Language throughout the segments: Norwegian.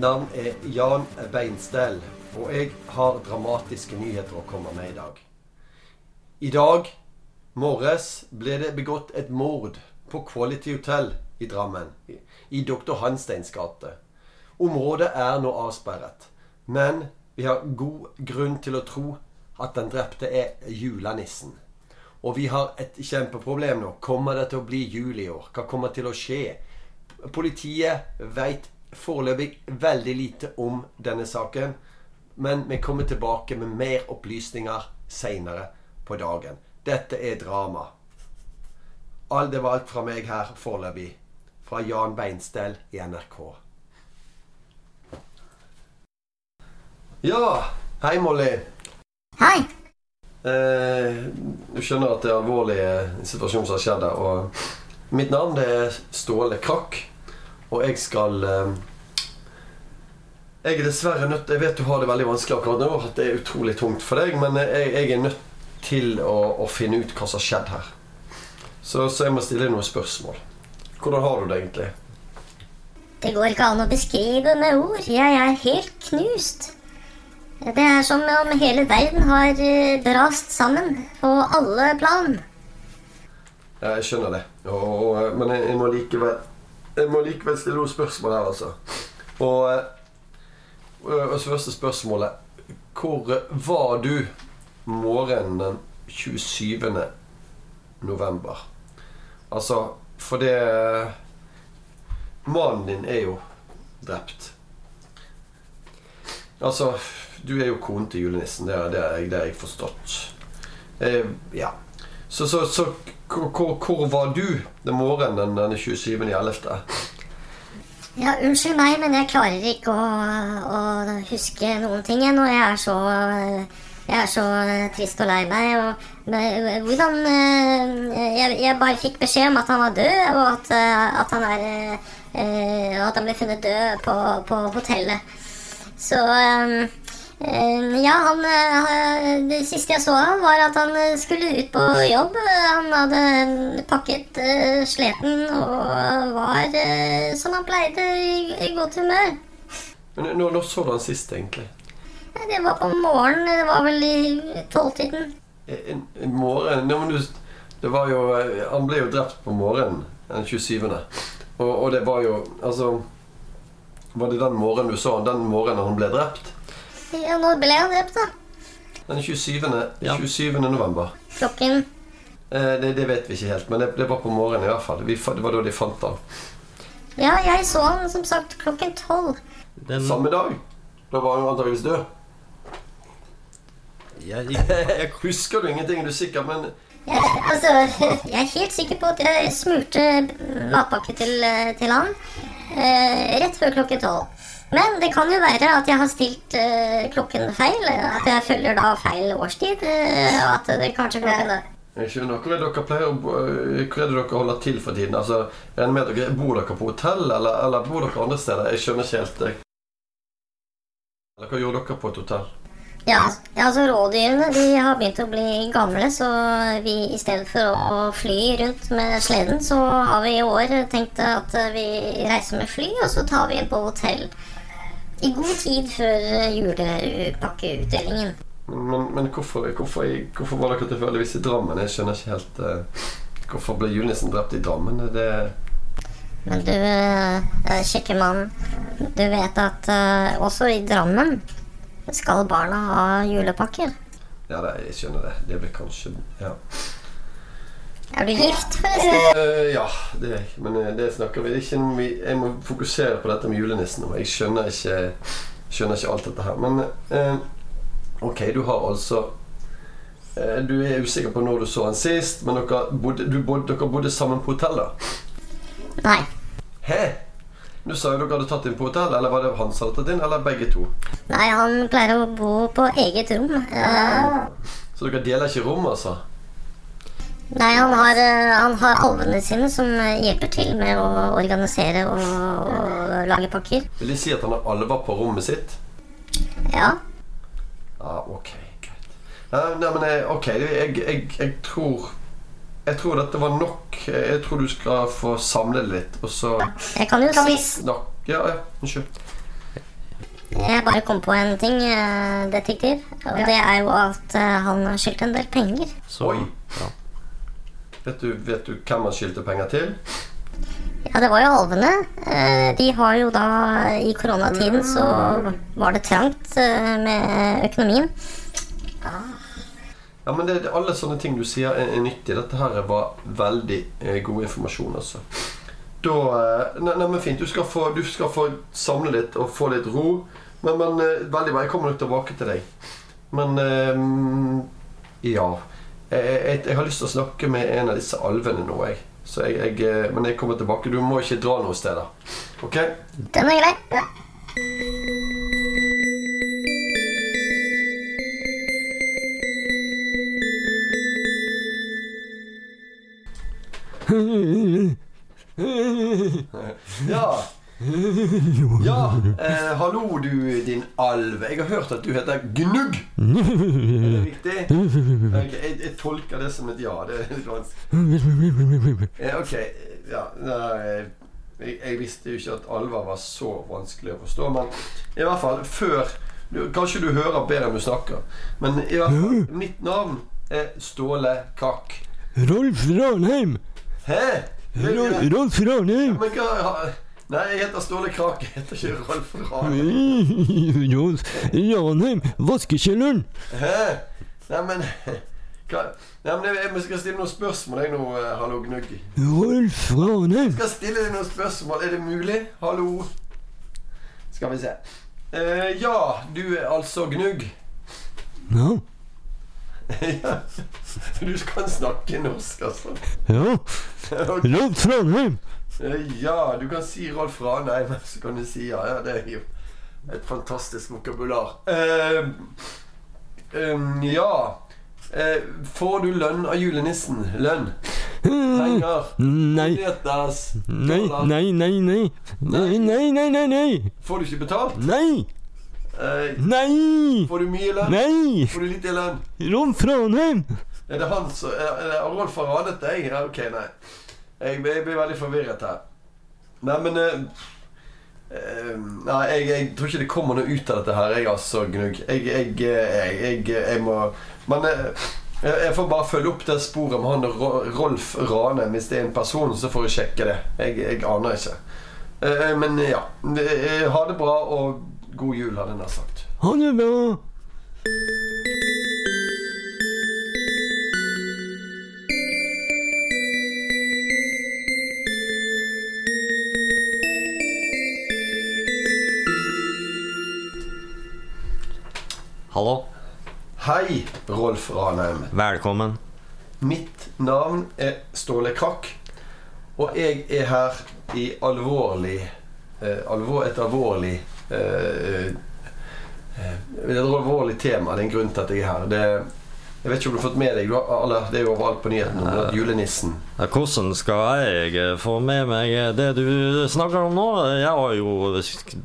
Mitt navn er Jan Beinstell, og jeg har dramatiske nyheter å komme med i dag. I dag morges ble det begått et mord på Quality Hotel i Drammen, i Dr. Hansteins gate. Området er nå avsperret, men vi har god grunn til å tro at den drepte er julenissen. Og vi har et kjempeproblem nå. Kommer det til å bli jul i år? Hva kommer til å skje? Politiet veit foreløpig veldig lite om denne saken. Men vi kommer tilbake med mer opplysninger seinere på dagen. Dette er drama. All det var alt fra meg her foreløpig. Fra Jan Beinstell i NRK. Ja, hei Molly. Hei. Eh, du skjønner at det er alvorlig situasjon som har skjedd her. Og mitt navn det er Ståle Krakk, og jeg skal eh, Jeg er dessverre nødt Jeg vet du har det veldig vanskelig akkurat nå, at det er utrolig tungt for deg, men jeg, jeg er nødt til å, å, finne ut hva som har skjedd her. Så, så jeg må stille noen spørsmål. Hvordan har du det egentlig? Det går ikke an å beskrive med ord. Jeg er helt knust. Det er som om hele verden har brast sammen på alle plan. Ja, jeg skjønner det. Og, og, men jeg, jeg, må likevel Jeg må likevel stille noen spørsmål her, altså. Og, og første spørsmålet Hvor var du morgenen den 27. november? Altså, for det Mannen din er jo drept. Altså du er jo konen til julenissen. Det har jeg, jeg, forstått. Eh, ja. Så, så, så hvor, hvor, var du den morgenen den 27.11.? Ja, unnskyld meg, men jeg klarer ikke å, å huske noen ting ennå. Jeg er så jeg er så trist og lei meg. Og, men, hvordan jeg, jeg, bare fikk beskjed om at han var død, og at, at han er At han ble funnet død på, på hotellet. Så Eh, ja, han, eh, Det siste jeg så ham, var at han eh, skulle ut på jobb. Han hadde pakket sleten og var som han pleide, i, godt humør. Men Når så du han sist, egentlig? Det var på morgenen. Det var vel i tolvtiden. En, en morgen? Nei, men du, det var jo Han ble jo drept på morgenen den 27. Og, og det var jo Altså Var det den morgenen du så han? Den morgenen han ble drept? Ja, når ble han drept, da? Den 27. Ja. 27. november. Klokken? Eh, det, det, vet vi ikke helt, men det, det var på morgenen i hvert fall. Vi, det var da de fant han. Ja, jeg så han som sagt klokken tolv. Den... Samme dag? Da var han antakeligvis død. Jeg, jeg, husker du ingenting, du er sikker, men jeg, altså, jeg er helt sikker på at jeg smurte matpakke til, til han eh, rett før klokken tolv. Men det kan jo være at jeg har stilt uh, klokken feil. At jeg følger da feil årstid. Uh, og at det kanskje klokken er jeg skjønner. Hvor er dere pleier å, hvor er det dere holder til for tiden? Altså, jeg med dere, Bor dere på hotell, eller, eller bor dere andre steder? Jeg skjønner ikke helt. Jeg. Eller hva gjør dere på et hotell? Ja, altså Rådyrene de har begynt å bli gamle, så vi i stedet for å fly rundt med sleden, så har vi i år tenkt at vi reiser med fly, og så tar vi inn på hotell i god tid før julepakkeutdelingen. Men, men hvorfor, hvorfor, hvorfor, var dere tilfeldigvis i Drammen? Jeg skjønner ikke helt uh, Hvorfor ble julenissen drept i Drammen? Det men du, uh, kjekke mann, du vet at uh, også i Drammen skal barna ha julepakker? Ja, det, jeg skjønner det. Det blir kanskje Ja. Er du gift, forresten? Uh, ja, det er jeg. Men uh, det snakker vi ikke om. Jeg må fokusere på dette med julenissen nå. Jeg skjønner ikke, skjønner ikke alt dette her. Men uh, ok, du har altså Du er usikker på når du så han sist, men dere bodde, bodde, dere bodde sammen på hotell, da? Nei. Hæ? Du sa jo dere hadde tatt inn på hotell, eller var det han som hadde tatt inn, eller begge to? Nei, han pleier å bo på eget rom. Så dere deler ikke rom, altså? Nei, han har, eh, han har alvene sine som hjelper til med å organisere og, og lage pakker. Vil de si at han har alver på rommet sitt? Ja. Ja, ok, greit. Nei, men jeg, ok, jeg, jeg, jeg, tror jeg tror dette var nok. Jeg tror du skal få samle det litt, og så Jeg kan jo si snakke Ja, ja, unnskyld. Jeg bare kom på en ting, eh, detektiv. Og det er jo at han har skyldt en del penger. Så, Oi. ja. Vet du, vet du hvem han skyldte penger til? Ja, det var jo alvene. Eh, De har jo da I koronatiden så var det trangt eh, med økonomien. Ja, men det, Alle sånne ting du sier, er, er nyttig. Dette her var veldig eh, god informasjon. altså. Da nei, nei, men Fint. Du skal, få, du skal få samle litt og få litt ro. Men, men veldig bra. Jeg kommer nok tilbake til deg. Men um, Ja. Jeg, jeg, jeg har lyst til å snakke med en av disse alvene nå, jeg. Så jeg, jeg, eh, men jeg kommer tilbake. Du må ikke dra noe steder. Ok? Den er grei. Ja. Ja. Ja, eh, hallo du din alv. Jeg har hørt at du heter Gnugg. Er det riktig? Jeg, jeg tolker det som et ja. Det er litt vanskelig. Eh, ok, ja nei, jeg, jeg visste jo ikke at alver var så vanskelig å forstå. Men i hvert fall før du, Kanskje du hører bedre enn du snakker. Men i hvert fall, mitt navn er Ståle Kakk. Rolf Ranheim! Hæ? Ro Rolf Ranheim! Men hva Nei, jeg heter Ståle Krake. Jeg heter ikke Rolf Rane. Jo, Ranheim, vaskekjelleren! Hæ? Nei, men? Jeg, jeg skal stille noen spørsmål, jeg nå, eh, hallo Gnugg. Rolf Ranheim! Skal stille deg noen spørsmål. Er det mulig? Hallo? Skal vi se. Uh, ja, du er altså Gnugg. Ja, ja. Du kan snakke norsk, altså. ja. Rolf Ranheim! Ja, du kan si Rolf Ranheim, så kan du si ja. ja det er jo et fantastisk vokabular. Eh, um, ja uh, Får du lønn av julenissen? Lønn? Penger? Nei, Nyhetas? nei, nei, nei, nei. Nei, nei, nei, nei, nei. Får du ikke betalt? Nei, Uh, nei, får du mye lønn? nei. Får du lite lønn? Rolf Ranheim! Er det han som Rolf har ranet deg? Ja, ok, nei. Jeg, jeg blir veldig forvirret her. Nei, men uh, uh, Nei, jeg, jeg tror ikke det kommer noe ut av dette her, jeg altså, Gnugg. Jeg, jeg, jeg må Men uh, jeg får bare følge opp det sporet med han Ro- Rolf Rane. Hvis det er en person, så får jeg sjekke det. Jeg, aner ikke. Eh, Men ja. Eh, Ha det bra, og god jul, hadde jeg nær sagt. Ha det bra. Rolf Ranheim. Velkommen. Mitt navn er Ståle Krakk, og jeg er her i alvorlig eh, alvor, Et alvorlig eh, eh, Et alvorlig tema. Det er en grunn til at jeg er her. Det, jeg vet ikke om du har fått med deg alle, Det er jo overalt på nyhetene om at julenissen Ja, Hvordan skal jeg eh, få med meg det du snakker om nå? Jeg har jo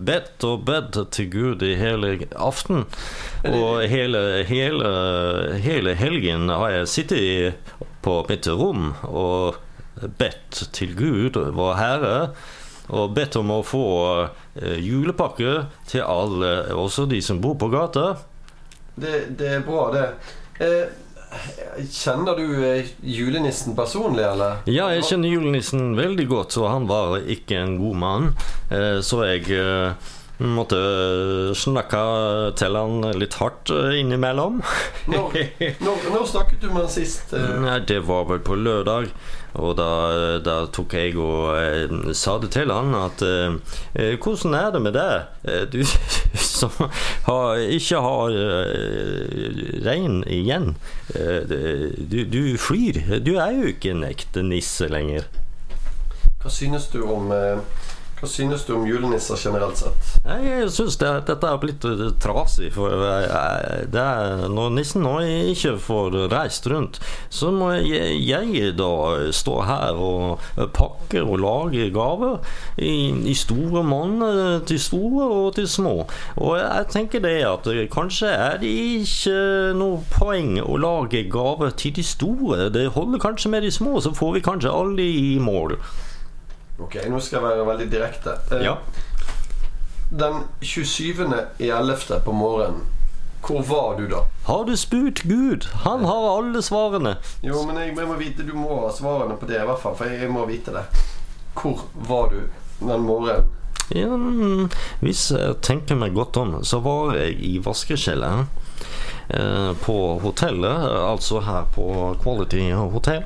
bedt og bedt til Gud i hele aften. Og hele, hele, hele helgen har jeg sittet på mitt rom og bedt til Gud, vår Herre, og bedt om å få eh, julepakke til alle, også de som bor på gata. Det, det er bra, det. Eh, kjenner du eh, julenissen personlig, eller? Ja, jeg kjenner julenissen veldig godt, så han var ikke en god mann. Eh, Så jeg måtte snakke til han litt hardt eh, innimellom. Når, når, når snakket du med han sist? eh? Nei, det var vel på lørdag, og da, da tok jeg og eh, sa det til han at eh, eh, Hvordan er det med deg, du som har, ikke har eh, rein igjen? Eh, du, du flyr. Du er jo ikke en ekte nisse lenger. Hva synes du om eh, Hva synes du om julenisser generelt sett? Jeg syns det, dette er blitt eh, trasig. For eh, det er, når nissen nå ikke får reist rundt, så må jeg, jeg da stå her og pakke og lage gaver. I, i store monn eh, til store og til små. Og jeg tenker det at eh, kanskje er det ikke noe poeng å lage gaver til de store. Det holder kanskje med de små, så får vi kanskje alle i mål. Ok, nå skal jeg være veldig direkte. Eh, Ja. Den 27. i 11. på morgenen, hvor var du da? Har du spurt Gud? Han har alle svarene. Jo, men jeg, jeg må vite, du må ha svarene på det i hvert fall, for jeg, jeg må vite det. Hvor var du den morgenen? Ja, mm, hvis jeg tenker meg godt om, så var jeg i vaskekjelleren eh, på hotellet, altså her på Quality Hotel.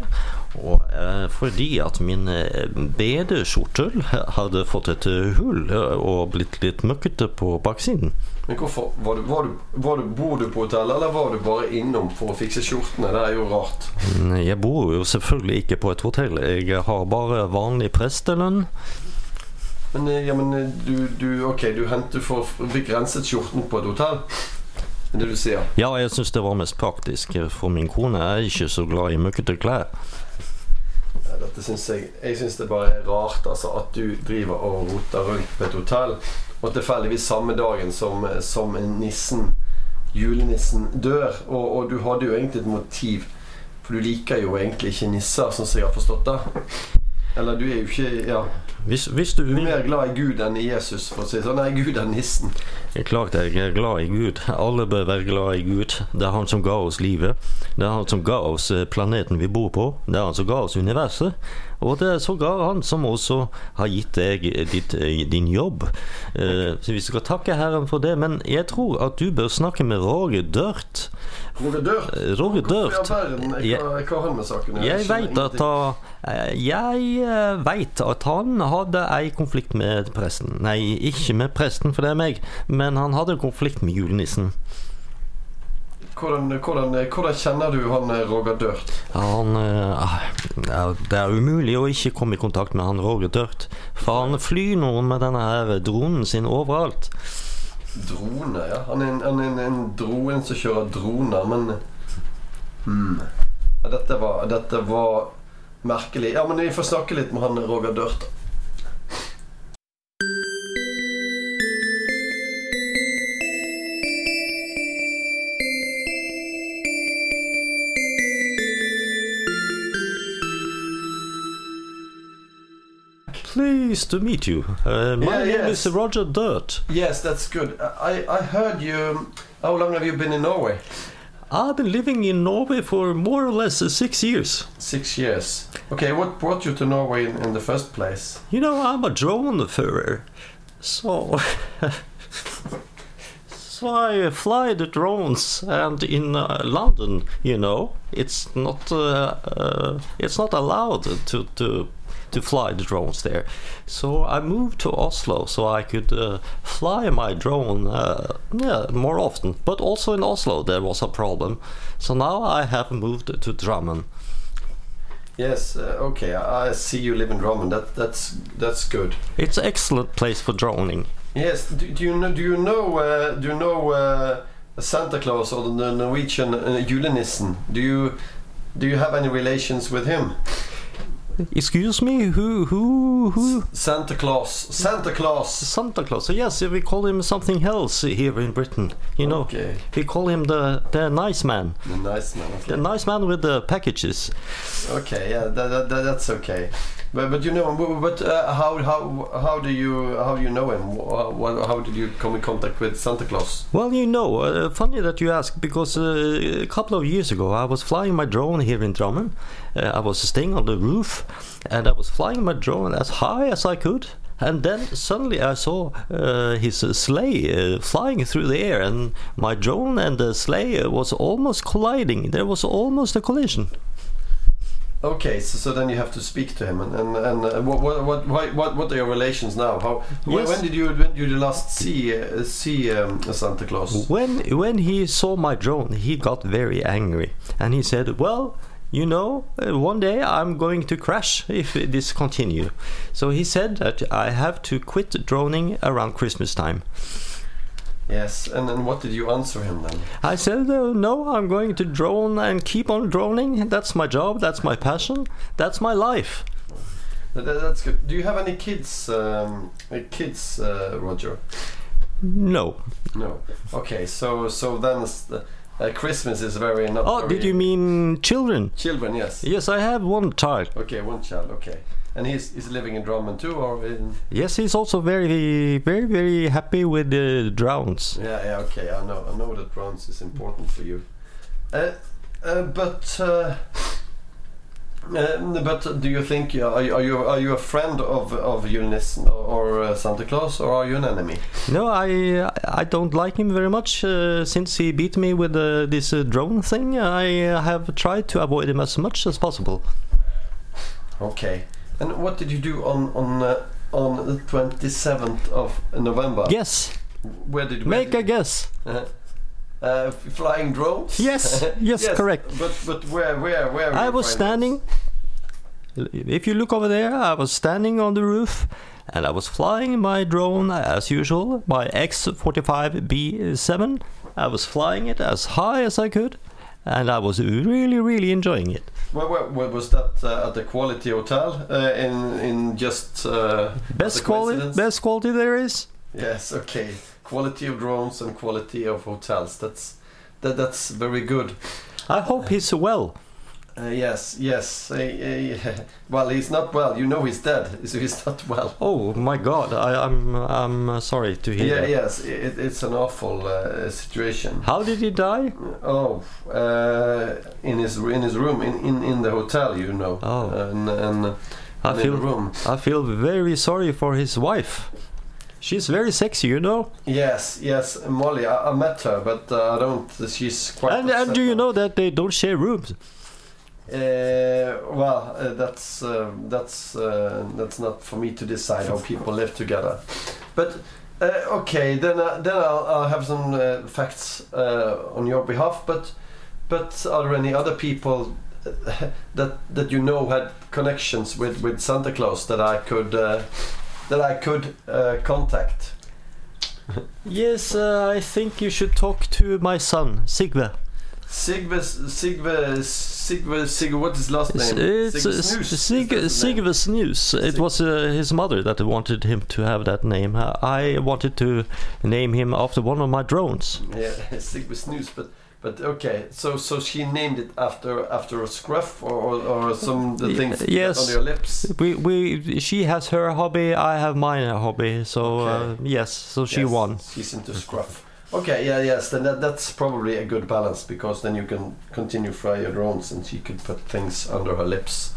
Og eh, fordi at min BD-skjortel hadde fått et eh, hull eh, og blitt litt møkkete på baksiden. Men hvorfor, var du, var du, var du, Bor du på hotellet, eller var du bare innom for å fikse skjortene? Det er jo rart. Mm, Jeg bor jo selvfølgelig ikke på et hotell, jeg har bare vanlig prestelønn. Men, eh, ja, men eh, du, du, ok, du hentet for fikk renset skjorten på et hotell? Det du sier. Ja, jeg syns det var mest praktisk, for min kone er ikke så glad i møkkete klær. Dette synes jeg Jeg syns det bare er rart altså, at du driver og roter rundt på et hotell, og tilfeldigvis samme dagen som, som nissen, julenissen, dør. Og, og du hadde jo egentlig et motiv, for du liker jo egentlig ikke nisser, sånn som jeg har forstått det. Eller du er jo ikke Ja, Hvis, hvis du du er mer glad i Gud enn i Jesus, for å si det sånn. Nei, Gud er nissen. Klart jeg er glad i Gud. Alle bør være glad i Gud. Det er han som ga oss livet. Det er han som ga oss eh, planeten vi bor på. Det er han som ga oss universet. Og det er sågar han som også har gitt deg ditt, eh, din jobb. Eh, Så vi skal takke Herren for det. Men jeg tror at du bør snakke med Roger Dørt. Roger Dørt. Eh, Roger Dørt. Jeg- gjøre? Jeg veit at, eh, jeg eh, vet at han hadde ei konflikt med presten. Nei, ikke med presten, for det er meg, men han hadde en konflikt med julenissen. hvordan, hvordan, hvordan kjenner du han eh, Roger Dørt? Han uh, Det er umulig å ikke komme i kontakt med han Roger Dørt. For han flyr nå med denne her dronen sin overalt. Drone, ja. Han er en, han er en, en drone som kjører droner, men hmm. ja, dette, var, dette var merkelig. Ja, men vi får snakke litt med han Roger Dørt. Pleased to meet you. Uh, my Yeah, name yes. is Roger Dørt. Yes, that's good. I, I heard you... How long have you been in Norway? I've been living in Norway for more or less uh, six years. Six years. Okay, what brought you to Norway in, in the first place? You know, I'm a drone furrer. So. so I fly the drones, and in uh, London, you know, it's not uh, uh, it's not allowed to to to fly the drones there. So I moved to Oslo so I could uh, fly my drone uh, yeah, more often. But also in Oslo there was a problem. So now I have moved to Drammen. Yes, uh, okay. I, I see you live in Drammen. That, that's, that's good. It's an excellent place for droning. Yes. Do, do you know? Do you know? Uh, do you know uh, Santa Claus or the Norwegian uh, julenissen? Do you do you have any relations with him? Excuse me, who, who, who? Santa Claus. Santa Claus. Santa Claus. Yes, we call him something else here in Britain. You know, Okay. we call him the the nice man, The nice man. the nice man with the packages. Okay. Yeah. That, that, that's okay. But, but you know, but- uh, how how how do you how do you know him? What, how did you come in contact with Santa Claus? Well, you know, uh, funny that you ask, because uh, a couple of years ago I was flying my drone here in Drammen. Uh, I was staying on the roof, and I was flying my drone as high as I could. And then suddenly I saw uh, his sleigh uh, flying through the air, and my drone and the sleigh was almost colliding. There was almost a collision. Okay, so, so then you have to speak to him, and and, and uh, what what what why- what what are your relations now? How when, Yes. when did you when did you last see uh, see um, Santa Claus? When when he saw my drone, he got very angry, and he said, "Well, you know, uh, one day I'm going to crash if this continues." So he said that I have to quit droning around Christmas time. Yes, and then what did you answer him then? I said, uh, no, I'm going to drone and keep on droning. That's my job, that's my passion, that's my life. That- that- That's good. Do you have any kids, um, uh, kids, uh, Roger? No. No. Okay, so so then uh, Christmas is very not. Oh, very did you mean children? children? Yes. Yes, I have one child. Okay, one child. Okay, and he's he's living in Drummond too, or in? Yes, he's also very, very, very happy with the drones. Yeah, yeah. Okay, I know. I know that bronze is important for you. Uh, uh, but. Uh, uh, but do you think are, you- are you are you a friend of of Julnissen or, uh, Santa Claus or are you an enemy? No, I I don't like him very much uh, since he beat me with uh, this uh, drone thing. I have tried to avoid him as much as possible. Okay. And what did you do on on uh, on the twenty seventh of November? Yes, Where did we? make where a guess. uh, uh, flying drones? Yes, yes, correct. But but where where where? I was standing. If you look over there, I was standing on the roof, and I was flying my drone as usual, my X45B7. I was flying it as high as I could, and I was really, really enjoying it. drones? Where, where, where was that uh, at the Quality Hotel uh, in in just uh, Best quality, best quality there is. Yes. Okay. Quality of drones and quality of hotels. That's that that's very good. I hope he's well. Uh, yes. Yes. Uh, uh, well, he's not well. You know he's dead. So he's not well. Oh my God! I, I'm I'm uh, sorry to hear. Yeah, that. yes, it, it's an awful uh, situation. How did he die? Oh, uh, in his in his room in, in, in the hotel, you know. Oh. and, and, I in feel the room. I feel very sorry for his wife. She's very sexy, you know. Yes, yes, Molly. I, I met her, but uh, I don't. She's quite. And and do you know that they don't share rooms? Uh, well, uh, that's uh, that's that's not for me to decide how people live together. But okay, then uh, then I'll, I'll have some facts on your behalf. But but are there any other people that that you know had connections with with Santa Claus that I could that I could contact? Yes, I think you should talk to my son, Sigve. Sigve Sigve Sigve Sigve. What's his last name? it's Sigve uh, Snus, is Sig- that his name? Sigve Snus. It Sig- was uh, his mother that wanted him to have that name. Uh, I wanted to name him after one of my drones. Yeah, Sigve Snus, but but okay. So so she named it after after a scruff or or, or some the things yes. on your lips. We we she has her hobby, I have my hobby. So uh, yes, so she Yes, won. She's into scruff. Okay, yeah, yes. Then that, that's probably a good balance because then you can continue fry your drones and she could put things under her lips.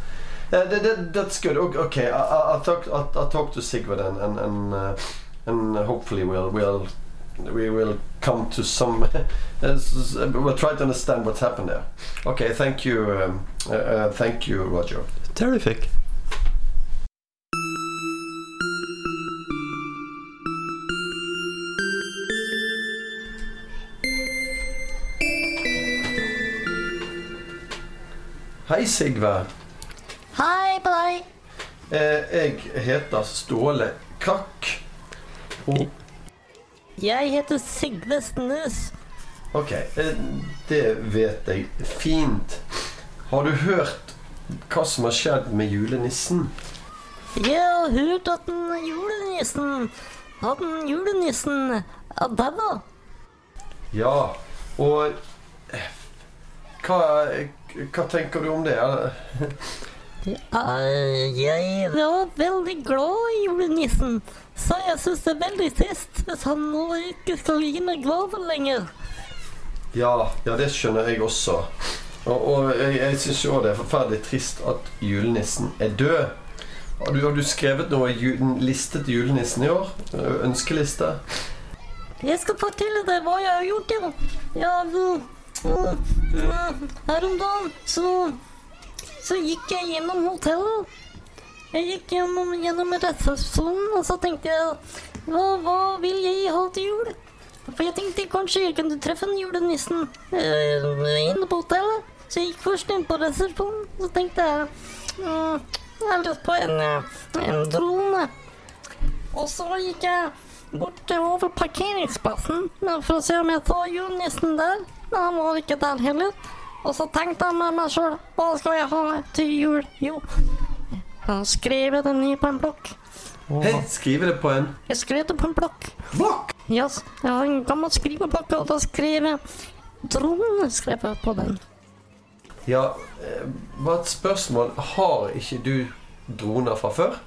Uh, that, that, that's good. Okay, I, I, I'll talk. I'll, I'll talk to Sigvard and and and, uh, and hopefully we'll we'll we will come to some. uh, we'll try to understand what's happened there. Okay, thank you. Um, uh, uh, thank you, Roger. Terrific. Hei, Sigve. Hei på deg. Eh, jeg heter Ståle Krakk. Og Jeg heter Sigve Snøs. Ok, eh, det vet jeg fint. Har du hørt hva som har skjedd med julenissen? Jeg har hørt at den julenissen At den julenissen er daua. Ja, og eh, hva, hva tenker du om det? Jeg var veldig glad i julenissen, så jeg syns det er veldig trist hvis han nå ikke skal gi meg gaver lenger. Ja, ja, det skjønner jeg også. Og, og jeg, jeg syns jo det er forferdelig trist at julenissen er død. Har du, har du skrevet noe ju, liste til julenissen i år? Ønskeliste? Jeg skal fortelle deg hva jeg har gjort, ja. mm, mm, her om dagen så, så gikk jeg gjennom hotellet. Jeg gikk gjennom, gjennom resepsjonen, og så tenkte jeg hva, hva vil jeg ha til jul? For jeg tenkte kanskje jeg kunne treffe den julenissen eh, inne på hotellet. Så jeg gikk først inn på resepsjonen, så tenkte jeg mm, Jeg har lyst på en, eh, en drone. Og så gikk jeg bort over parkeringsplassen for å se om jeg så julenissen der. Men han var ikke der heller. Og så tenkte jeg med meg sjøl, hva skal jeg ha til jul? Jo, jeg har skrevet det ned på en blokk. Hei, skriver det på en Jeg skrev det på en blokk. blokk! Yes, jeg har en gammel skriveblokk, og da skrev jeg drone skrev jeg på den. Ja, eh, bare et spørsmål. Har ikke du droner fra før?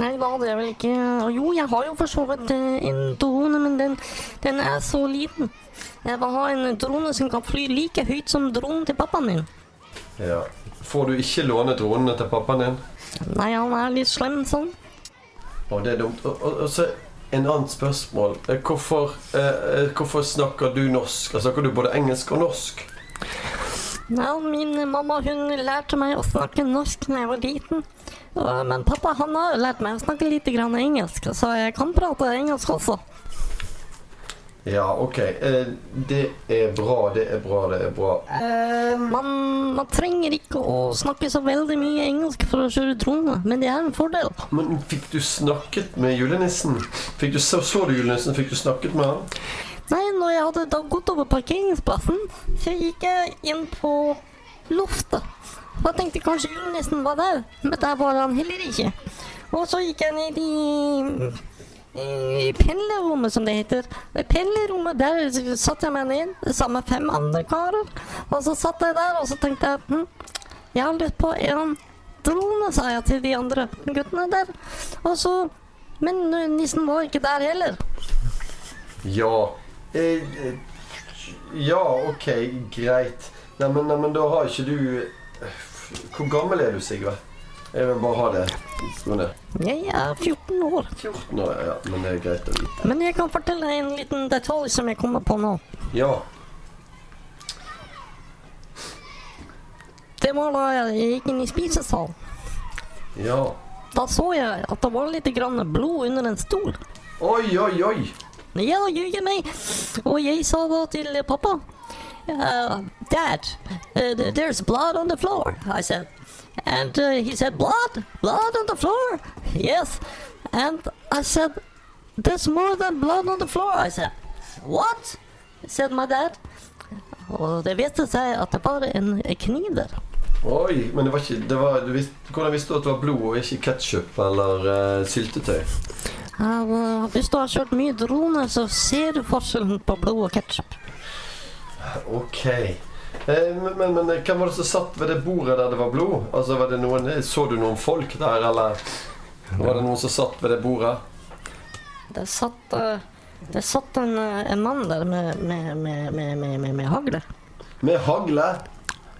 Nei, da hadde jeg vel ikke Jo, jeg har jo for så vidt eh, en drone, men den, den er så liten. Jeg vil ha en drone som kan fly like høyt som dronen til pappaen min. Ja. Får du ikke låne dronene til pappaen din? Nei, han er litt slem sånn. Å, det er dumt. Og, og, og så en annet spørsmål. Eh, Hvorfor, eh, eh, hvorfor snakker du norsk? Altså, Snakker du både engelsk og norsk? Ja, min mamma hun lærte meg å snakke norsk da jeg var liten. Men pappa han har lært meg å snakke litt grann engelsk, så jeg kan prate engelsk også. Ja, OK. Eh, det er bra, det er bra, det er bra. Man, man trenger ikke å snakke så veldig mye engelsk for å kjøre trone, men det er en fordel. Men fikk du snakket med julenissen? Fikk du, så, så du julenissen? Fikk du snakket med han? Nei, når jeg hadde da gått over parkeringsplassen, så gikk jeg inn på loftet. Og tenkte kanskje julenissen var der, men der var han heller ikke. Og så gikk jeg ned i, i pendlerrommet, som det heter. I pendlerrommet der satte jeg meg ned sammen med fem andre karer. Og så satt jeg der, og så tenkte jeg hm, jeg har lyst på en drone, sa jeg til de andre guttene der. Og så Men nissen var ikke der heller. Ja. Eh, eh, ja, OK, greit. Nei, men, nei, da har ikke du Hvor gammel er du, Sigve? Jeg vil bare ha det. Jeg er 14 år. 14 år, ja. Men det er greit å vite. Men jeg kan fortelle deg en liten detalj som jeg kommer på nå. Ja. Det var da jeg gikk inn i spisesalen. Ja. Da så jeg at det var litt grann blod under en stol. Oi, oi, oi. Ja, jøye meg. Og jeg sa da til pappa uh, Dad, uh, there's blood on the floor, I said. And uh, he said, Blood? Blood on the floor? Yes. And I said, There's more than blood on the floor, I said. What? said my dad. Og det viste seg at det var en kniv der. Oi, men det var ikke det var, du visste, Hvordan visste du at det var blod og ikke ketsjup eller uh, syltetøy? Uh, hvis du har kjørt mye drone, så ser du forskjellen på blod og ketsjup. Ok. Eh, men, men, men hvem var det som satt ved det bordet der det var blod? Altså, var det noen, Så du noen folk der, eller var det noen som satt ved det bordet? Det satt, eh, det satt en, eh, en mann der med, med, med, med, med, hagle. Med hagle?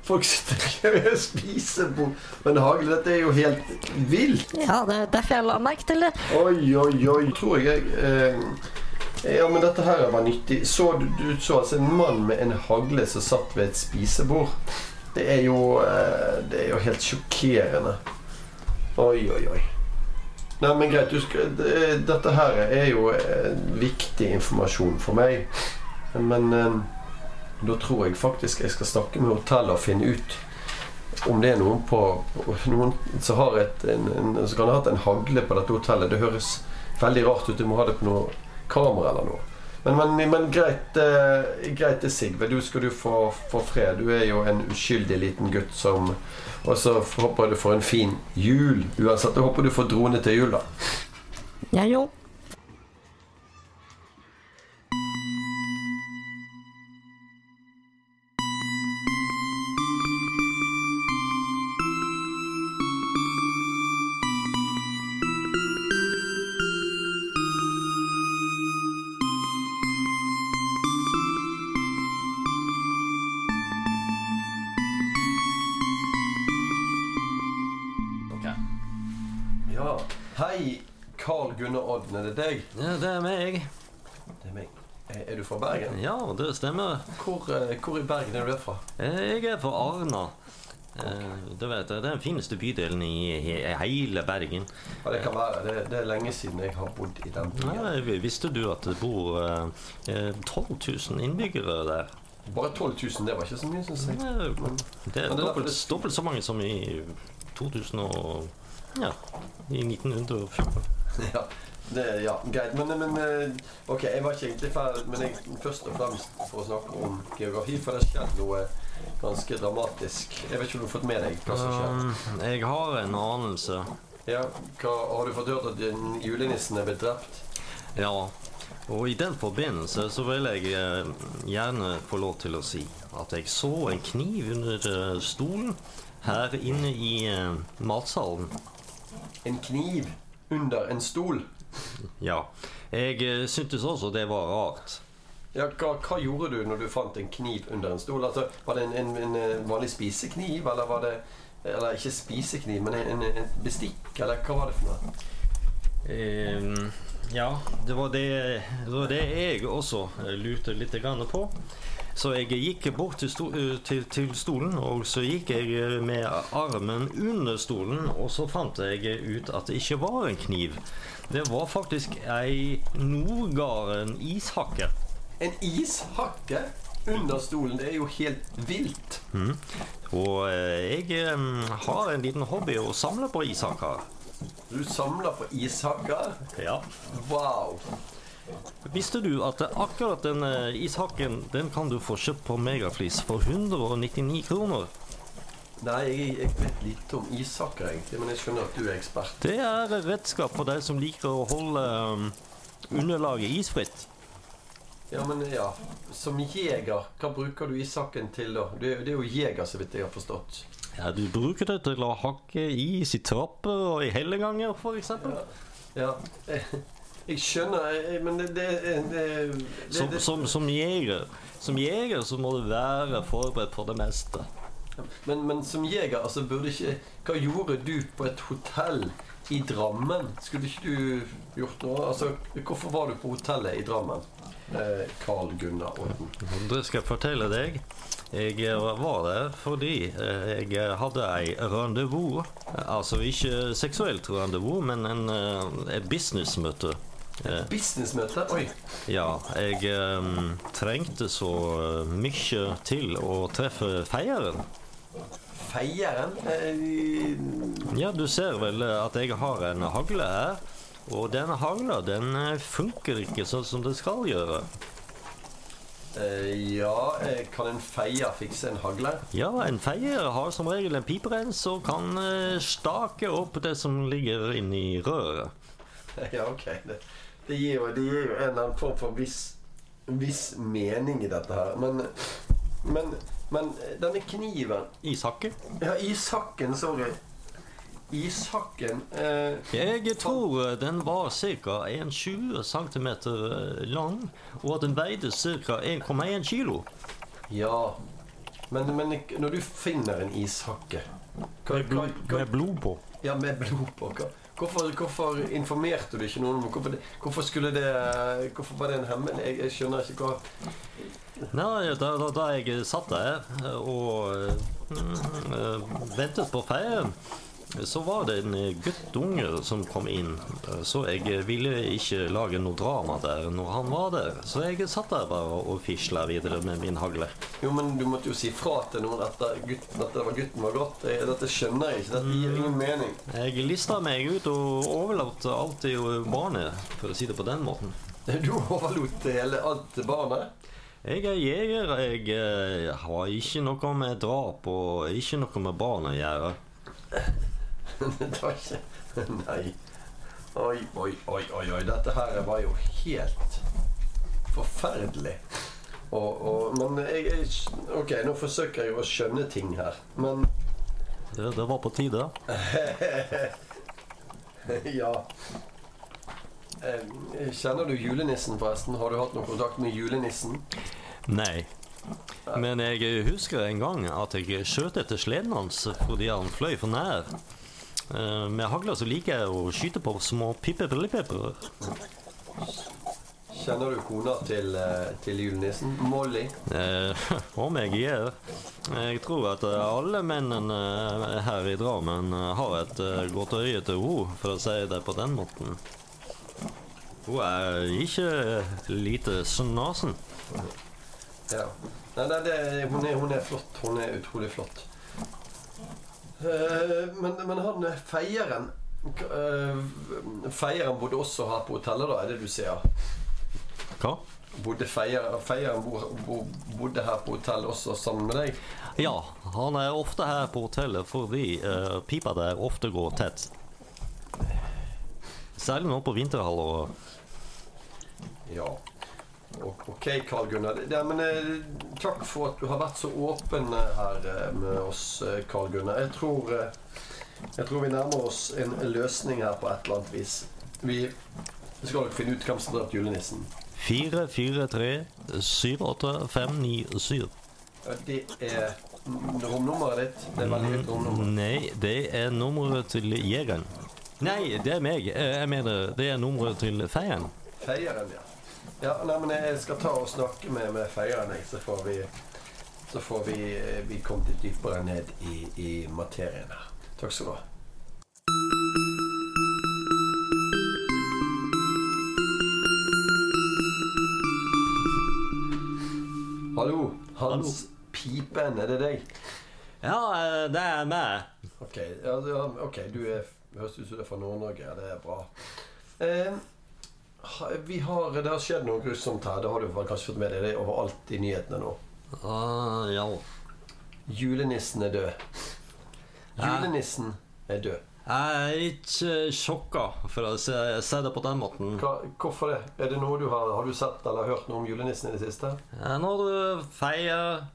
Folk sitter ikke ved et spisebord Men hagle. Dette er jo helt vilt. Ja, det er derfor jeg la merke til det. Oi, oi, oi. Tror jeg eh, Ja, men dette her var nyttig. Så du, du så altså en mann med en hagle som satt ved et spisebord. Det er jo eh, Det er jo helt sjokkerende. Oi, oi, oi. Nei, men greit. Dette her er jo eh, viktig informasjon for meg. Men eh, da tror jeg faktisk jeg skal snakke med hotellet og finne ut om det er noen på Noen som har et, en, en, som kan ha hatt en hagle på dette hotellet. Det høres veldig rart ut. Du må ha det på noe kamera eller noe. Men, men, men greit, greit det, Sigve. Du skal du få, få fred. Du er jo en uskyldig liten gutt som Og så håper jeg du får en fin jul uansett. Jeg håper du får drone til jul, da. Ja, jo. Ja, det er meg. Det er meg. Er er du fra Bergen? Ja, det stemmer. Hvor, eh, hvor i Bergen er du fra? Eh, Jeg er fra Arna. Okay. Det vet, Det er den fineste bydelen i hele Bergen. Ja, det kan være. Det, det er lenge siden jeg har bodd i den byen. Ja, visste du at det bor eh, eh, 12 000 innbyggere der? Bare 12 000, det var ikke så mye, syns jeg. Det Men- det er det dobbelt, derfor dobbelt så mange som i 2000 og Ja, i 1914. Ja, det, ja greit. Men, men eh, ok, jeg var ikke egentlig ferdig, men jeg, først og fremst for å snakke om geografi, for det har skjedd noe ganske dramatisk. Jeg vet ikke om du har fått med deg hva som skjer. Um, jeg har en anelse. Ja, hva, har du fått hørt at den julenissen er blitt drept? Ja. Og i den forbindelse så vil jeg eh, gjerne få lov til å si at jeg så en kniv under eh, stolen her inne i matsalen. En kniv under en stol? Ja. Jeg eh, syntes også det var rart. Ja, hva, hva gjorde du når du fant en kniv under en stol? Altså, var det en, en, en eh, vanlig spisekniv, eller var det Eller ikke spisekniv, men en, en, bestikk, eller hva var det for noe? Um, ja, det var det, det var det jeg også eh, lurte litt på. Så jeg gikk bort til, sto, eh, til, til stolen, og så gikk jeg eh, med armen under stolen, og så fant jeg ut at det ikke var en kniv. Det var faktisk ei Nordgarden ishakke. En ishakke under stolen, det er jo helt vilt. Og eh, jeg har en liten hobby å samle på ishakker. Du samler på ishakker? Ja. Wow. Visste du at akkurat den eh, ishakken den kan du få kjøpt på Megaflis for 199 kroner? Nei, jeg, jeg vet lite om ishakker, egentlig, men jeg skjønner at du er ekspert. Det er et redskap for deg som liker å holde um, underlaget isfritt. Ja, men ja, Som jeger, hva bruker du ishakken til da? Det, er, det er jo jeger, så vidt jeg har forstått. Ja, Du bruker det til å hakke is i trapper og i helleganger, f.eks. Ja, jeg, jeg skjønner, jeg- men det, det, det, det, Som, som, som jeger Som jeger så må du være forberedt på det meste. men, men som jeger, altså burde ikke Hva gjorde du på et hotell i Drammen? Skulle ikke du gjort noe? Altså, Hvorfor var du på hotellet i Drammen? Eh, Carl Gunnar Odden. Det skal jeg fortelle deg. Jeg eh, var der fordi eh, jeg hadde ei rendezvous. Altså ikke seksuelt rendezvous, men en, eh, et businessmøte. Eh, Businessmøte? Oi. Ja, jeg um, trengte så eh, mye til å treffe feieren. Feieren? Eh, Ja, du ser vel eh, at jeg har en hagle her. Og denne hagla den eh, funker ikke sånn som det skal gjøre. eh, ja, kan en feier fikse en hagle? Ja, en feier har som regel en piperens og kan stake opp det som ligger inni røret. Ja, ok. Det, det, gir jo, det gir jo en eller annen form for viss, viss mening i dette her. Men, men, men denne kniven Ishakken? Ja, ishakken, sorry. Ishakken eh, Jeg tror eh, den var ca. 1,20 cm lang, og at den veide ca. 1,1 kg. Ja. Men, men når du finner en ishakke hva, blod, hva- med blod på. Ja, med blod på. Hva, hvorfor, hvorfor informerte du ikke noen om hvorfor, hvorfor skulle det Hvorfor var det en hemmelig? Jeg, jeg skjønner ikke hva Nei, da, da, da jeg satt der og øh, ventet på feieren, så var det en guttunge som kom inn. Så jeg ville ikke lage noe drama der når han var der. Så jeg satt der bare og fisla videre med min hagle. Jo, men du måtte jo si fra til noen at gutten, at var gutten var godt. Dette skjønner jeg ikke. Dette gir ingen mening. Jeg lista meg ut og overlot alt til barnet, for å si det på den måten. Du overlot hele alt til barnet? Jeg er jeger. Jeg eh, har ikke noe med drap og ikke noe med barn å gjøre. Det var ikke Nei. Oi, oi, oi, oi, oi. Dette her var jo helt forferdelig. Og, og, men jeg, jeg Ok, nå forsøker jeg å skjønne ting her. Men Det, det var på tide. ja Kjenner du julenissen, forresten? Har du hatt noen kontakt med julenissen? Nei. Men jeg husker en gang at jeg skjøt etter sleden hans fordi han fløy for nær. Eh, Med hagla så liker jeg å skyte på små pippebrillepeper. Kjenner du kona til, eh, til julenissen? Molly? Eh, om jeg gjør. Jeg tror at eh, alle mennene her i Drammen har et godt øye til henne, for å si det på den måten. Hun er ikke lite snasen. Ja. Nei, nei det, hun, er, hun er flott. Hun er utrolig flott. Eh, men, men han eh, feieren eh, Feieren bodde også her på hotellet, da, er det du sier? Hva? Bodde feieren, feieren bo- bo- bodde her på hotellet også sammen med deg? Ja, han er ofte her på hotellet fordi uh, pipa der ofte går tett. Særlig nå på vinterhalvåret. Ja. Ok, Karl Gunnar. Ja, men, eh, takk for at du har vært så åpen eh, her eh, med oss, Karl Gunnar. Jeg tror, jeg tror vi nærmer oss en løsning her på et eller annet vis. Vi skal nok finne ut hvem som drepte drept julenissen. 4, 4, 3, 7, 8, 5, 9, 7. Ja, Det er romnummeret ditt. Det er veldig høyt romnummer. Nei, det er nummeret til jegeren. Nei, det er meg. Jeg mener, det er nummeret til feieren. Feieren, ja. Ja, nei, men Jeg skal ta og snakke med, med feieren, jeg, så får vi så får vi, eh, vi komme litt dypere ned i, i materien her. Takk skal du ha. Hallo, Hans Pipen, er det deg? Ja, eh, det er meg. Ok, ja, ok, du er, høres ut som du er fra Nord-Norge. ja, Det er bra. Eh, vi har, det har skjedd noe grusomt her. Det har du kanskje fått med deg. Det er overalt i nyhetene nå. Ah, ja. Julenissen er død. Julenissen er død. Jeg er ikke sjokka, for å si, det på den måten. Hva, hvorfor det? Er det noe du har, har du sett eller hørt noe om julenissen i det siste? Eh, Når du feier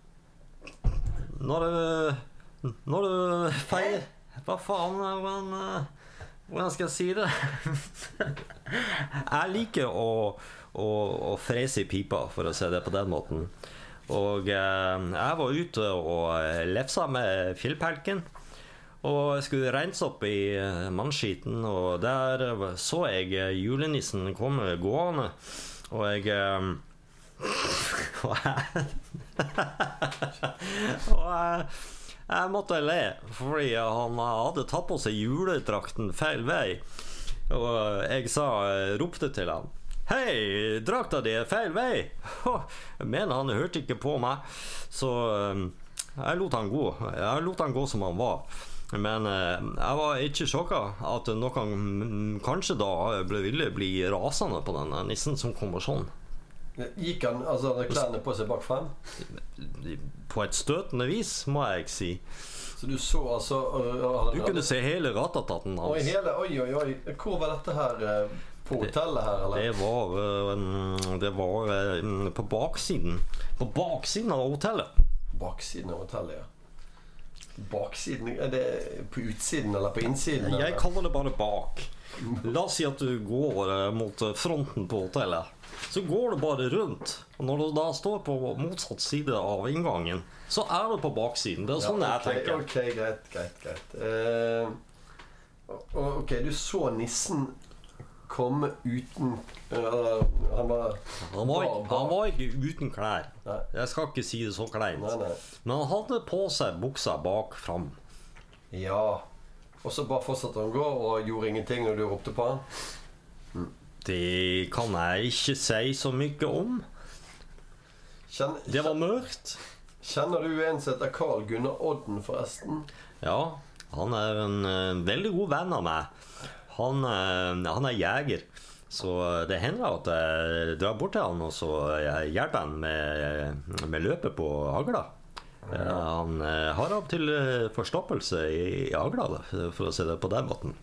Når du Når du feier Hva faen eh, hvordan, skal jeg si det? jeg liker å, å, å frese i pipa, for å si det på den måten. Og eh, jeg var ute og eh, lefsa med fjellpelken. Og jeg skulle rense opp i eh, mannskiten, og der så jeg eh, julenissen komme gående. Og jeg eh, og jeg, og jeg, jeg måtte le, fordi han hadde tatt på seg juledrakten feil vei. Og jeg sa, ropte til han Hei, drakta di er feil vei! Men han hørte ikke på meg, så eh, jeg lot han gå. Jeg lot han gå som han var. Men eh, jeg var ikke sjokka at noen kanskje da ville bli rasende på den nissen som kommer sånn. Gikk han altså, hadde klærne på seg bak frem? På et støtende vis, må jeg si. Så du så altså Du kunne se hele ratataten Oi, hans. hele, oi, oi, oi. Hvor var dette her? eh, På hotellet her, eller? Det var, eh, det var eh, på baksiden. På baksiden av hotellet. Baksiden av hotellet, ja. Baksiden Er det på utsiden eller på innsiden? Jeg kaller det bare bak. La oss si at du går mot fronten på hotellet. Så går du bare rundt. Og når du da står på motsatt side av inngangen, så er du på baksiden. Det er sånn ja, jeg tenker. Ok, greit, greit, greit. Uh, ok, du så nissen komme uten uh, han var Han var, ikke, han var ikke uten klær. Nei. Jeg skal ikke si det så kleint. Men han hadde på seg buksa bak fram. Ja. Og så bare fortsatte han å gå og gjorde ingenting når du ropte på han? Det kan jeg ikke si så mye om. Det var mørkt. kjenner du en som heter Carl Gunnar Odden, forresten? Ja, han er en en veldig god venn av meg. Han, eh, han er jeger. Så det hender at jeg drar bort til han og så hjelper han med, med løpet på hagla. Eh, Han eh, har av og til eh, forstoppelse i, i hagla, for å si det på den måten.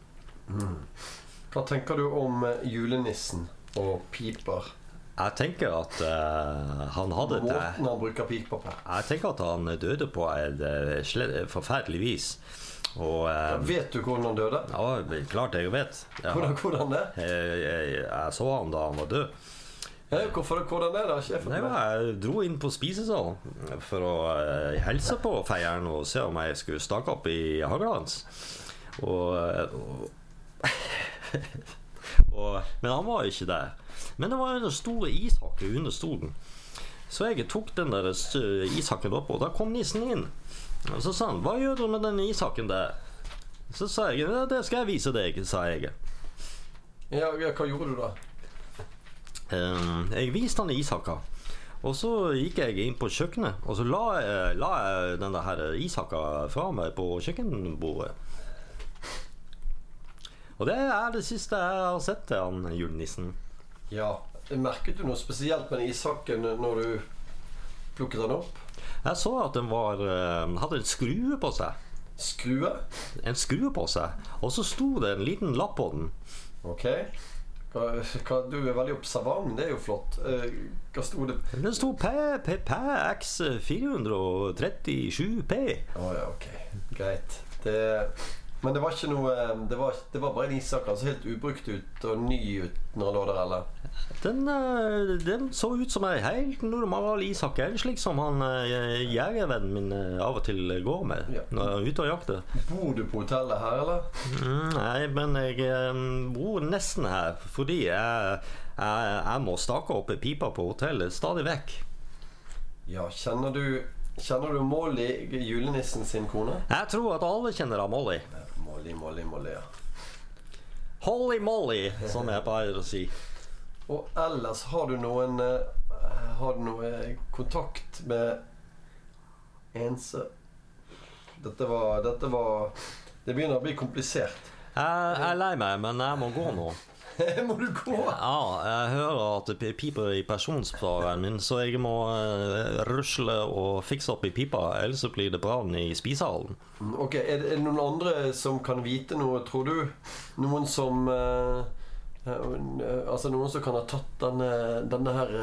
Hva tenker du om eh, julenissen og piper? Jeg tenker at uh, han hadde det Måten han bruker piper på. Jeg tenker at han døde på et eh, forferdelig vis. Og eh, Vet du hvordan han døde? Ja, klart jeg vet. Jeg, Hvordan, hvordan det? jeg, jeg, jeg så han da han var død. Ja, hvorfor, hvordan er det? Jeg Nei, jeg dro inn på spisesalen for å uh, hilse på feieren og se om jeg skulle stakke opp i hagla hans. Og, eh, og, og Men han var ikke der. Men det var en stor ishakke under stolen. Så jeg tok den der ishakken opp, og da kom nissen inn. Og så sa han 'Hva gjør du med den ishakken der?' Så sa jeg 'Det skal jeg vise deg', sa jeg. Ja, ja, hva gjorde du da? Um, Jeg viste han ishakka. Og så gikk jeg inn på kjøkkenet, og så la jeg, la jeg den der ishakka fra meg på kjøkkenbordet. Og det er det siste jeg har sett til han julenissen. Ja. Merket du noe spesielt med den ishakken når du plukket den opp? Jeg så at den var, eh, hadde en skrue på seg. Skrue? En skrue på seg. Og så sto det en liten lapp på den. Ok. Hva, du er veldig observant, det er jo flott. Eh, Hva sto det? Det sto PPX 437P. Å ja, ok. Greit. Det, men det var ikke noe Det var, det var bare en ishakk. Altså helt ubrukt ut og ny ut når han lå der, eller? Den, eh, den så ut som ei helt normal ishakke, slik som han eh, jegervennen min eh, av og til går med Ja. når han er ute og jakter. Bor du på hotellet her, eller? Mm, nei, men jeg eh, bor nesten her fordi jeg, jeg, jeg må stake opp pipa på hotellet stadig vekk. Ja, kjenner du Kjenner du Molly, julenissen sin kone? Jeg tror at alle kjenner av Molly. Molly, Molly, Molly, ja. Holy Molly, som jeg pleier å si. Og ellers, har du noen eh, Har du noe kontakt med ense Dette var Dette var Det begynner å bli komplisert. Jeg, jeg er lei meg, men jeg må gå nå. Må du gå? Ja, jeg hører at det piper i personspareren min, så jeg må eh, rusle og fikse opp i pipa, ellers så blir det brann i spisehallen. Ok, er det, er noen andre som kan vite noe, tror du? Noen som eh, eh, Altså noen som kan ha tatt denne, denne her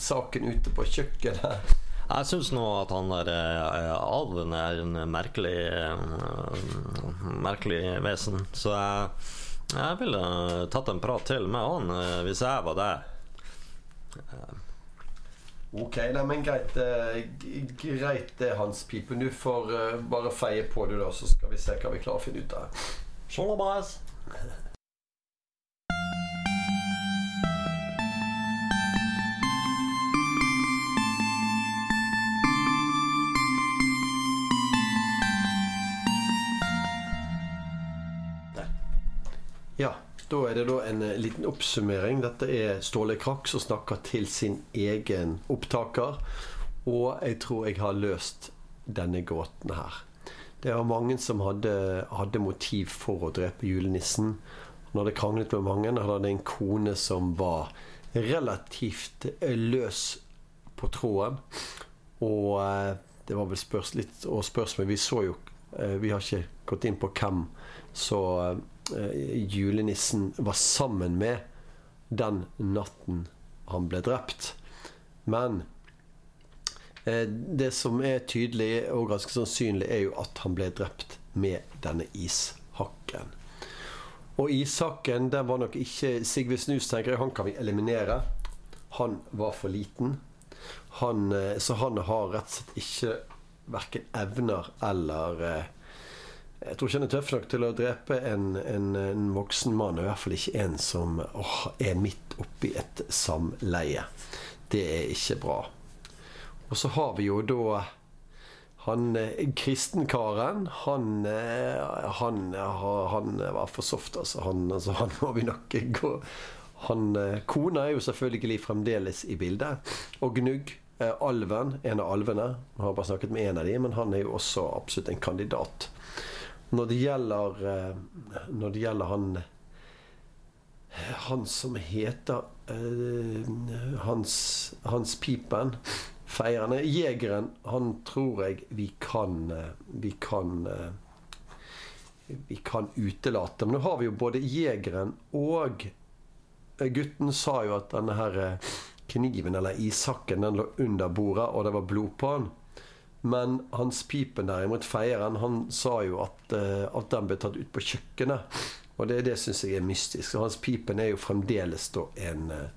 saken ute på kjøkkenet? Jeg syns nå at han der eh, alven er en merkelig eh, Merkelig vesen, så jeg, jeg ville tatt en prat til med han eh, hvis jeg var der. Ok, nei, men greit. eh, greit Hans Pipe. Du får eh, bare feie på, du, da, så skal vi se hva vi klarer å finne ut av. Sjalabais. Ja, da er det da en eh, liten oppsummering. Dette er Ståle Krakk som snakker til sin egen opptaker. Og jeg tror jeg har løst denne gåten her. Det var mange som hadde, hadde motiv for å drepe julenissen. Når det kranglet med mange, hadde han en kone som var relativt eh, løs på tråden. Og eh, det var vel spørs litt og spørsmål Vi så jo Vi har ikke gått inn på hvem så julenissen var sammen med den natten han ble drept. Men eh, det som er tydelig og ganske sannsynlig, er jo at han ble drept med denne ishakken. Og ishakken den var nok ikke Sigve Snus, tenker jeg. Han kan vi eliminere. Han var for liten. Han, eh, så han har rett og slett ikke verken evner eller eh, Jeg tror ikke han er tøff nok til å drepe en, en, en voksen mann. I hvert fall ikke en som åh, er midt oppi et samleie. Det er ikke bra. Og så har vi jo da han eh, kristenkaren, han, eh, han, han var for soft, altså. Han, altså. han må vi nok gå han, eh, Kona er jo selvfølgelig fremdeles i bildet. Og Gnugg, eh, alven, en av alvene. Jeg har bare snakket med en av de, men han er jo også absolutt en kandidat. Når det gjelder eh, Når det gjelder han Han som heter eh, Hans, Hans Pipen feirende. Jegeren, han tror jeg vi kan eh, Vi kan Vi kan utelate. Men nå har vi jo både jegeren og Gutten sa jo at denne her kniven, eller isakken, den lå under bordet, og det var blod på den. Men Hans Pipen derimot, feieren, han sa jo at, eh, at den ble tatt ut på kjøkkenet. Og det, det syns jeg er mystisk. Hans Pipen er jo fremdeles da en eh,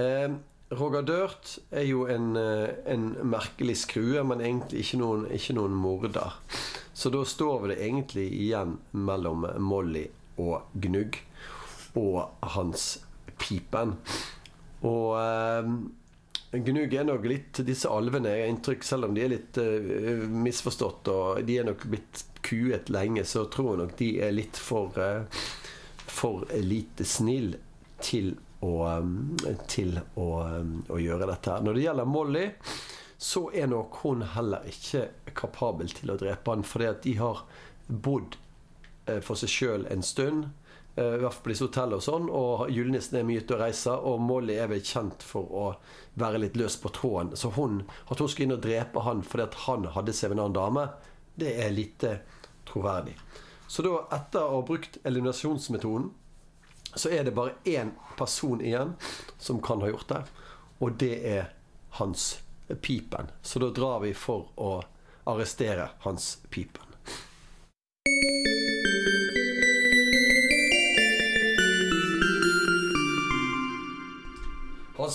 eh, Roger Dirt er jo en, eh, en merkelig skrue, men egentlig ikke noen, ikke noen morder. Så da står vi det egentlig igjen mellom Molly og Gnugg og Hans Pipen. Og eh, Gnugg er nok litt Disse alvene er inntrykk, selv om de er litt uh, misforstått og de er nok blitt kuet lenge, så tror jeg nok de er litt for uh, For lite snill til å, um, til å, å gjøre dette. her. Når det gjelder Molly, så er nok hun heller ikke kapabel til å drepe han, fordi at de har bodd eh, for seg sjøl en stund. Eh, disse hotellene og sånn. Og julenissen er mye ute og reiser, og Molly er vel kjent for å være litt løs på tråden. Så hun, at hun skulle inn og drepe han fordi at han hadde seg med en annen dame, det er lite troverdig. Så da, etter å ha brukt eliminasjonsmetoden, så er det bare én person igjen som kan ha gjort det, og det er Hans Pipen. Så da drar vi for å arrestere Hans Pipen.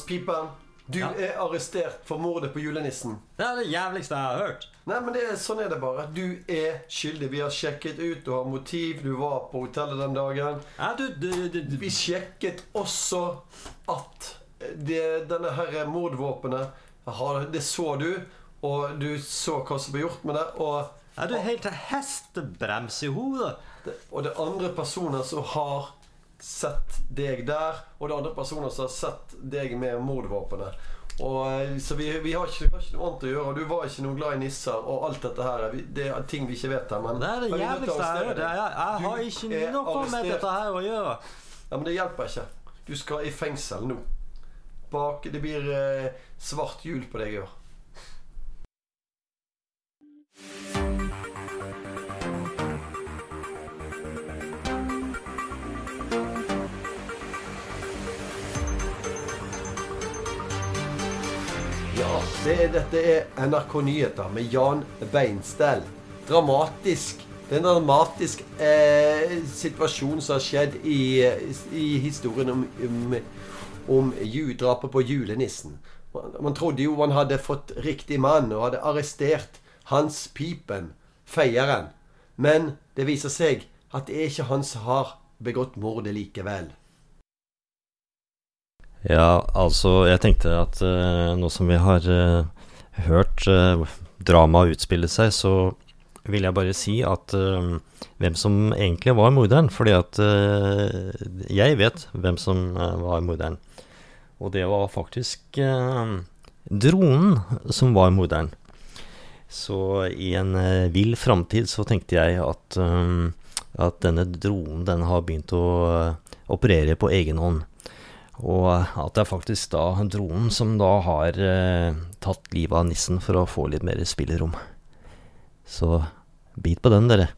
Pipen, du Ja. er arrestert for mordet på julenissen. Det er det jævligste jeg har hørt. Nei, men det er, sånn er det bare. Du er skyldig. Vi har sjekket ut, du har motiv, du var på hotellet den dagen. Ja, du, du, du. Vi sjekket også at det, denne her mordvåpenet Det så du, og du så hva som ble gjort med det. Og, Er du helt til hestebrems i hodet? det, og det er andre personer som har sett deg der, og det er andre personer som har sett deg med mordvåpenet. Og, eh, så vi, vi har, ikke, har ikke noe annet å gjøre, du var ikke noe glad i nisser og alt dette her. Det er ting vi ikke vet her, men Det er det jævligste jeg har hørt. Jeg, har ikke noe med dette her å gjøre. Ja, men det hjelper ikke. Du skal i fengsel nå. Bak, det blir eh, svart hjul på deg i år. Ja, er, dette er NRK Nyheter med Jan Beinstell. Dramatisk. Det er en dramatisk eh, situasjon som har skjedd i, i historien om, om, om drapet på julenissen. Man, man trodde jo man hadde fått riktig mann og hadde arrestert Hans Pipen, feieren. Men det viser seg at det er ikke han som har begått mordet likevel. Ja, altså, jeg tenkte at uh, nå som vi har uh, hørt uh, dramaet utspille seg, så vil jeg bare si at uh, hvem som egentlig var morderen. Fordi at eh, jeg vet hvem som eh, var morderen. Og det var faktisk eh, dronen som var morderen. Så i en vill framtid så tenkte jeg at, eh, at denne dronen den har begynt å eh, operere på egen hånd. Og at det er faktisk da dronen som da har eh, tatt livet av nissen for å få litt mer spillerom. Så bit på den, dere.